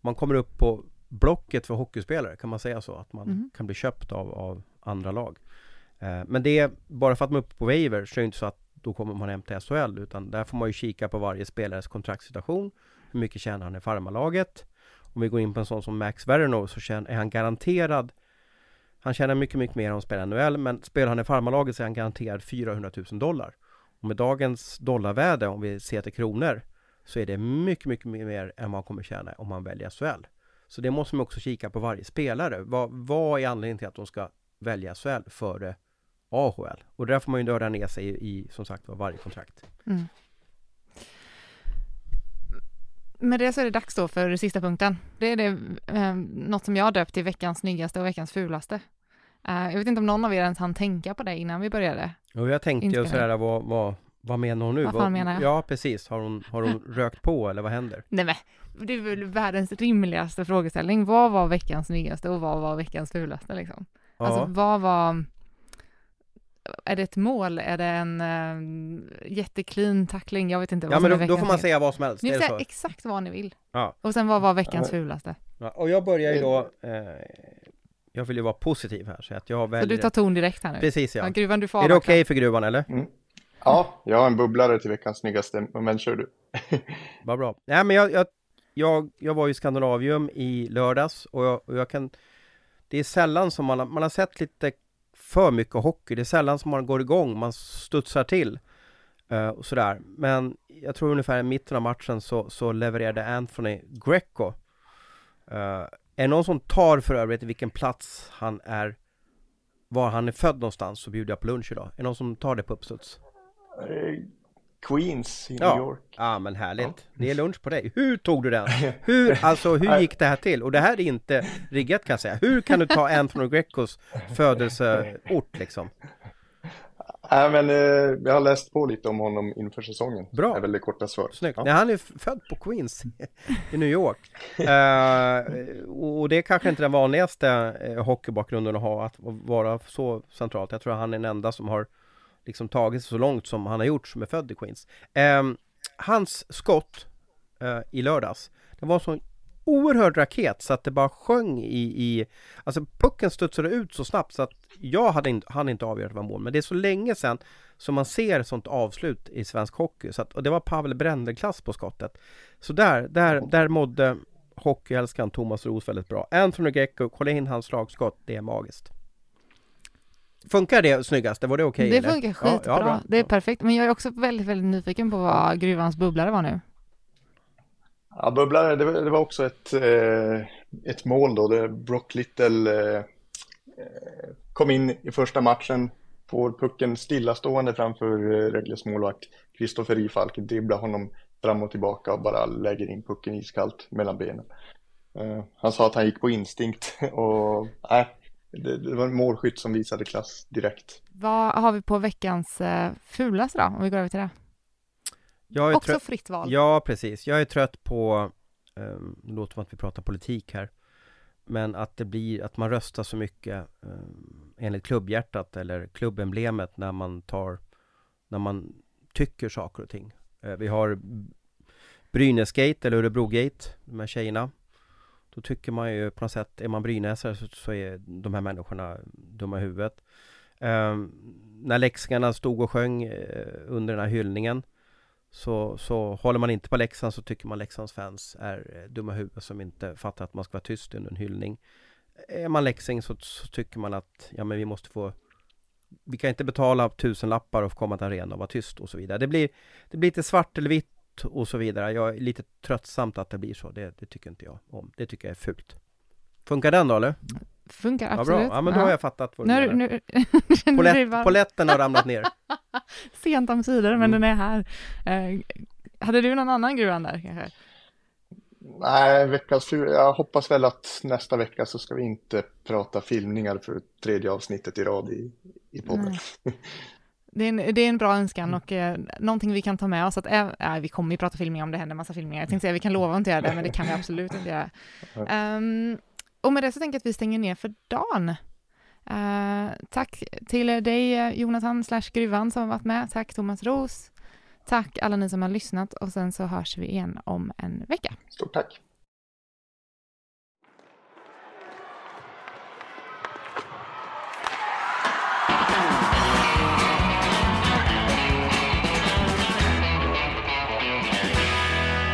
man kommer upp på blocket för hockeyspelare, kan man säga så? Att man mm. kan bli köpt av, av andra lag. Eh, men det är bara för att man är uppe på waiver så är det inte så att då kommer man hem till SHL utan där får man ju kika på varje spelares kontraktssituation. Hur mycket tjänar han i farmarlaget? Om vi går in på en sån som Max Verno så är han garanterad Han tjänar mycket, mycket mer om han spelar NHL men spelar han i farmarlaget så är han garanterad 400 000 dollar. Och med dagens dollarvärde om vi ser till kronor så är det mycket, mycket mer än vad han kommer tjäna om han väljer SHL. Så det måste man också kika på varje spelare. Vad, vad är anledningen till att de ska välja SHL före AHL? Och där får man ju nörda ner sig i, i som sagt varje kontrakt. Mm. Med det så är det dags då för sista punkten. Det är det, eh, något som jag döpt till veckans snyggaste och veckans fulaste. Uh, jag vet inte om någon av er ens hann tänka på det innan vi började. Jo, jag tänkte ju sådär, vad, vad, vad menar hon nu? Vad fan menar jag? Ja, precis. Har hon, har hon rökt på eller vad händer? Nej men, det är väl världens rimligaste frågeställning. Vad var veckans snyggaste och vad var veckans fulaste liksom? Ja. Alltså vad var är det ett mål? Är det en uh, jätteklin tackling? Jag vet inte vad Ja men då, då får man säga vad som helst. Ni får säga exakt vad ni vill. Ja. Och sen vad var veckans fulaste? Ja, och jag börjar ju då eh, Jag vill ju vara positiv här så att jag väljer Så du tar ton direkt här nu? Precis ja, ja gruvan, du får Är det okej okay för gruvan eller? Mm. Ja, jag har en bubblare till veckans snyggaste, men kör du. Vad bra. Nej, men jag, jag, jag, jag var i Skandinavium i lördags och jag, och jag kan det är sällan som man, man har sett lite för mycket hockey. Det är sällan som man går igång, man studsar till. Uh, och sådär. Men jag tror ungefär i mitten av matchen så, så levererade Anthony Greco. Uh, är det någon som tar för övrigt vilken plats han är var han är född någonstans så bjuder jag på lunch idag. Är det någon som tar det på uppstuds? Eh, Eh, Queens i ja. New York. Ja men härligt. Ja. Det är lunch på dig. Hur tog du den? Hur, alltså hur gick det här till? Och det här är inte riggat kan jag säga. Hur kan du ta Anthony Grecos födelseort liksom? Nej men eh, jag har läst på lite om honom inför säsongen. Bra. Det är väldigt korta svar. Snyggt. Ja. Nej, han är född på Queens i New York. uh, och det är kanske inte den vanligaste uh, hockeybakgrunden att ha, att vara så centralt. Jag tror att han är den enda som har liksom tagit sig så långt som han har gjort som är född i Queens. Um, hans skott uh, i lördags, det var så oerhörd raket så att det bara sjöng i, i Alltså pucken studsade ut så snabbt så att jag hade inte, han inte avgjort det var mål. Men det är så länge sedan som man ser sånt avslut i svensk hockey. Så att, och det var Pavel Bränder-klass på skottet. Så där, där, där mådde hockeyälskaren Thomas Roos väldigt bra. Anthony Greco, kolla in hans slagskott, det är magiskt. Funkar det snyggast? Var det okej? Okay, det funkar skitbra, ja, ja, det är perfekt. Men jag är också väldigt, väldigt nyfiken på vad gruvans bubblare var nu. Ja, bubblare, det, det var också ett, eh, ett mål då. Det Brock Little eh, kom in i första matchen, får pucken stillastående framför eh, Rögles målvakt Kristoffer Rifalk, dribblar honom fram och tillbaka och bara lägger in pucken iskallt mellan benen. Eh, han sa att han gick på instinkt och nej, det, det, var en målskytt som visade klass direkt. Vad har vi på veckans eh, fulaste då, om vi går över till det? Jag är Också fritt val. Ja, precis. Jag är trött på, um, det låter som att vi pratar politik här, men att det blir, att man röstar så mycket um, enligt klubbhjärtat eller klubbemblemet när man tar, när man tycker saker och ting. Eh, vi har Brynäsgate eller Örebrogate, de här tjejerna. Då tycker man ju på något sätt, är man brynäsare så, så är de här människorna dumma i huvudet. Um, när Leksingarna stod och sjöng eh, under den här hyllningen så, så håller man inte på Leksand så tycker man Leksands fans är eh, dumma i huvudet som inte fattar att man ska vara tyst under en hyllning. Är man Leksing så, så, tycker man att ja men vi måste få Vi kan inte betala tusen lappar och få komma till arenan och vara tyst och så vidare. Det blir, det blir lite svart eller vitt och så vidare. Jag är lite tröttsamt att det blir så. Det, det tycker inte jag om. Det tycker jag är fult. Funkar den då eller? Funkar absolut. Ja, bra. ja men då ja. har jag fattat vad du nu, nu, Polett, Poletten har ramlat ner. Sent om sidor, men mm. den är här. Eh, hade du någon annan gruvan där kanske? Nej, veckans Jag hoppas väl att nästa vecka så ska vi inte prata filmningar för tredje avsnittet i rad i, i podden. Det är, en, det är en bra önskan mm. och eh, någonting vi kan ta med oss. Att, äh, vi kommer ju prata filmningar om det händer massa filmningar. Jag tänkte säga vi kan lova att inte göra det, men det kan vi absolut inte göra. Um, och med det så tänker jag att vi stänger ner för dagen. Uh, tack till dig Jonathan slash Gruvan som har varit med. Tack Thomas Ros. Tack alla ni som har lyssnat och sen så hörs vi igen om en vecka. Stort tack.